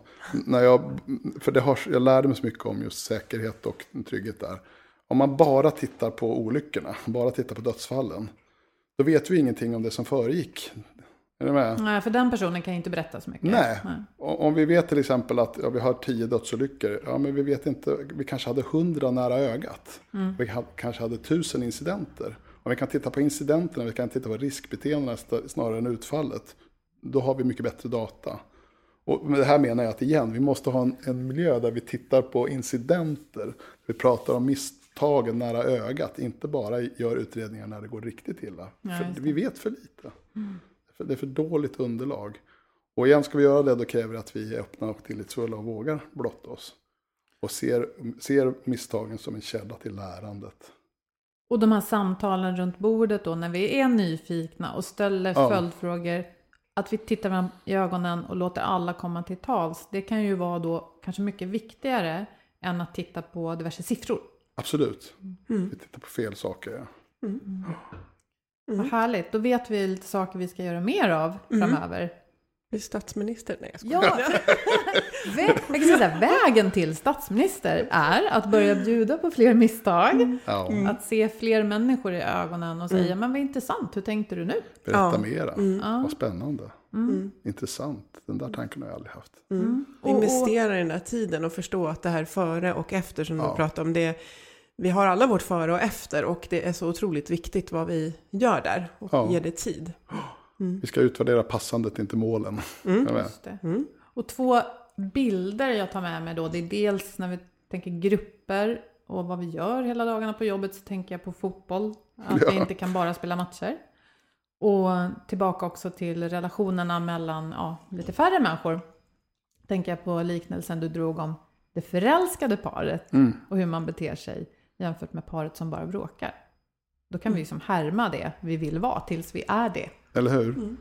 [SPEAKER 4] När jag, för det har, jag lärde mig så mycket om just säkerhet och trygghet där. Om man bara tittar på olyckorna, bara tittar på dödsfallen, då vet vi ingenting om det som föregick. Är ni med?
[SPEAKER 3] Nej, för den personen kan ju inte berätta så mycket.
[SPEAKER 4] Nej. O- Om vi vet till exempel att ja, vi har tio dödsolyckor, ja men vi vet inte, vi kanske hade hundra nära ögat. Vi ha- kanske hade tusen incidenter. Om vi kan titta på incidenterna, vi kan titta på riskbeteendena snarare än utfallet, då har vi mycket bättre data. Och med det här menar jag att igen, vi måste ha en, en miljö där vi tittar på incidenter. Vi pratar om misstagen nära ögat, inte bara gör utredningar när det går riktigt illa.
[SPEAKER 3] Det.
[SPEAKER 4] vi vet för lite. För det är för dåligt underlag. Och igen, ska vi göra det då kräver det att vi är öppna och tillitsfulla och vågar blotta oss. Och ser, ser misstagen som en källa till lärandet.
[SPEAKER 3] Och de här samtalen runt bordet då när vi är nyfikna och ställer
[SPEAKER 4] Ja.
[SPEAKER 3] följdfrågor. Att vi tittar varandra i ögonen och låter alla komma till tals. Det kan ju vara då kanske mycket viktigare än att titta på diverse siffror.
[SPEAKER 4] Absolut. Vi tittar på fel saker. Ja.
[SPEAKER 3] Vad härligt, då vet vi lite saker vi ska göra mer av framöver.
[SPEAKER 5] Blir statsminister? Nej, jag skojar.
[SPEAKER 3] Ja, Vä- jag kan säga vägen till statsminister är att börja bjuda på fler misstag.
[SPEAKER 4] Ja,
[SPEAKER 3] Att se fler människor i ögonen och säga, men vad intressant, hur tänkte du nu?
[SPEAKER 4] berätta
[SPEAKER 5] Ja.
[SPEAKER 4] mera.
[SPEAKER 3] Ja.
[SPEAKER 4] Vad spännande. Intressant. Den där tanken har jag aldrig haft.
[SPEAKER 3] Och- och-
[SPEAKER 5] Investera i den där tiden och förstå att det här före och efter som
[SPEAKER 4] Ja.
[SPEAKER 5] du pratade om, det, vi har alla vårt före och efter och det är så otroligt viktigt vad vi gör där och
[SPEAKER 4] Ja.
[SPEAKER 5] ge det tid.
[SPEAKER 4] Vi ska utvärdera passandet, inte målen.
[SPEAKER 5] Mm.
[SPEAKER 3] Och två bilder jag tar med mig då, det är dels när vi tänker grupper och vad vi gör hela dagarna på jobbet så tänker jag på fotboll. Att
[SPEAKER 4] Ja.
[SPEAKER 3] vi inte kan bara spela matcher. Och tillbaka också till relationerna mellan ja, lite färre människor. Tänker jag på liknelsen du drog om det förälskade paret och hur man beter sig jämfört med paret som bara bråkar. Då kan vi liksom härma det vi vill vara tills vi är det.
[SPEAKER 4] Eller hur?
[SPEAKER 1] Mm.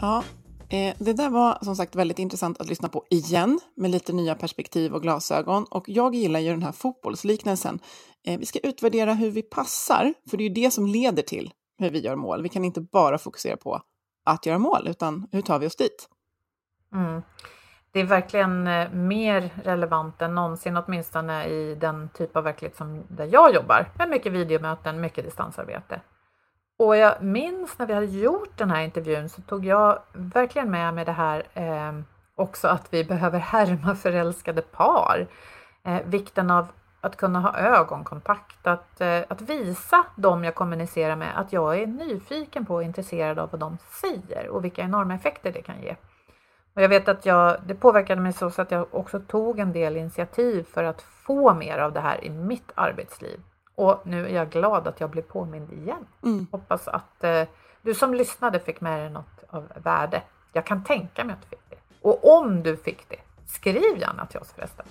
[SPEAKER 1] Ja, Eh, det där var som sagt väldigt intressant att lyssna på igen med lite nya perspektiv och glasögon. Och jag gillar ju den här fotbollsliknelsen. Eh, vi ska utvärdera hur vi passar, för det är ju det som leder till hur vi gör mål. Vi kan inte bara fokusera på att göra mål, utan hur tar vi oss dit?
[SPEAKER 2] Mm. Det är verkligen eh, mer relevant än någonsin, åtminstone i den typ av verklighet som där jag jobbar. Med mycket videomöten, mycket distansarbete. Och jag minns när vi hade gjort den här intervjun så tog jag verkligen med mig det här eh, också att vi behöver härma förälskade par. Eh, vikten av att kunna ha ögonkontakt, att, eh, att visa dem jag kommunicerar med att jag är nyfiken på och intresserad av vad de säger och vilka enorma effekter det kan ge. Och jag vet att jag, det påverkade mig så, så att jag också tog en del initiativ för att få mer av det här i mitt arbetsliv. Och nu är jag glad att jag blev påmind igen.
[SPEAKER 1] Mm.
[SPEAKER 2] Hoppas att eh, du som lyssnade fick med dig något av värde. Jag kan tänka mig att du fick det. Och om du fick det, skriv gärna till oss förresten.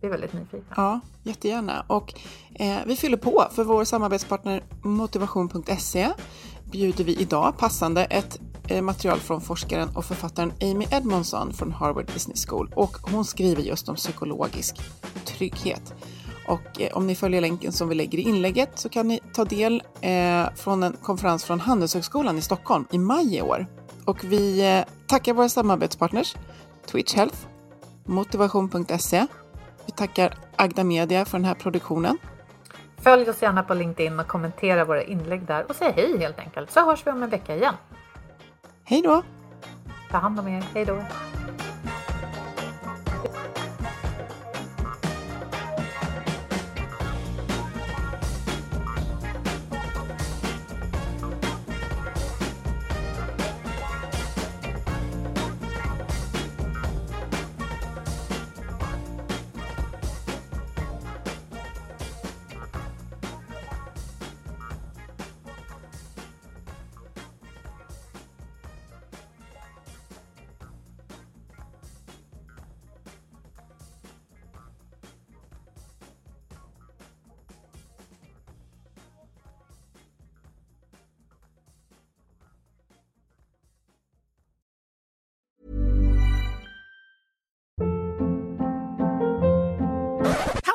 [SPEAKER 2] Vi är väldigt nyfikna.
[SPEAKER 1] Ja, jättegärna. Och eh, vi fyller på för vår samarbetspartner motivation.se bjuder vi idag passande ett eh, material från forskaren och författaren Amy Edmondson från Harvard Business School. Och hon skriver just om psykologisk trygghet. Och eh, om ni följer länken som vi lägger i inlägget så kan ni ta del eh, från en konferens från Handelshögskolan i Stockholm i maj i år. Och vi eh, tackar våra samarbetspartners Twitch Health, motivation.se. Vi tackar Agda Media för den här produktionen.
[SPEAKER 2] Följ oss gärna på LinkedIn och kommentera våra inlägg där och säg hej helt enkelt så hörs vi om en vecka igen.
[SPEAKER 1] Hej då!
[SPEAKER 2] Ta hand om er. Hej då!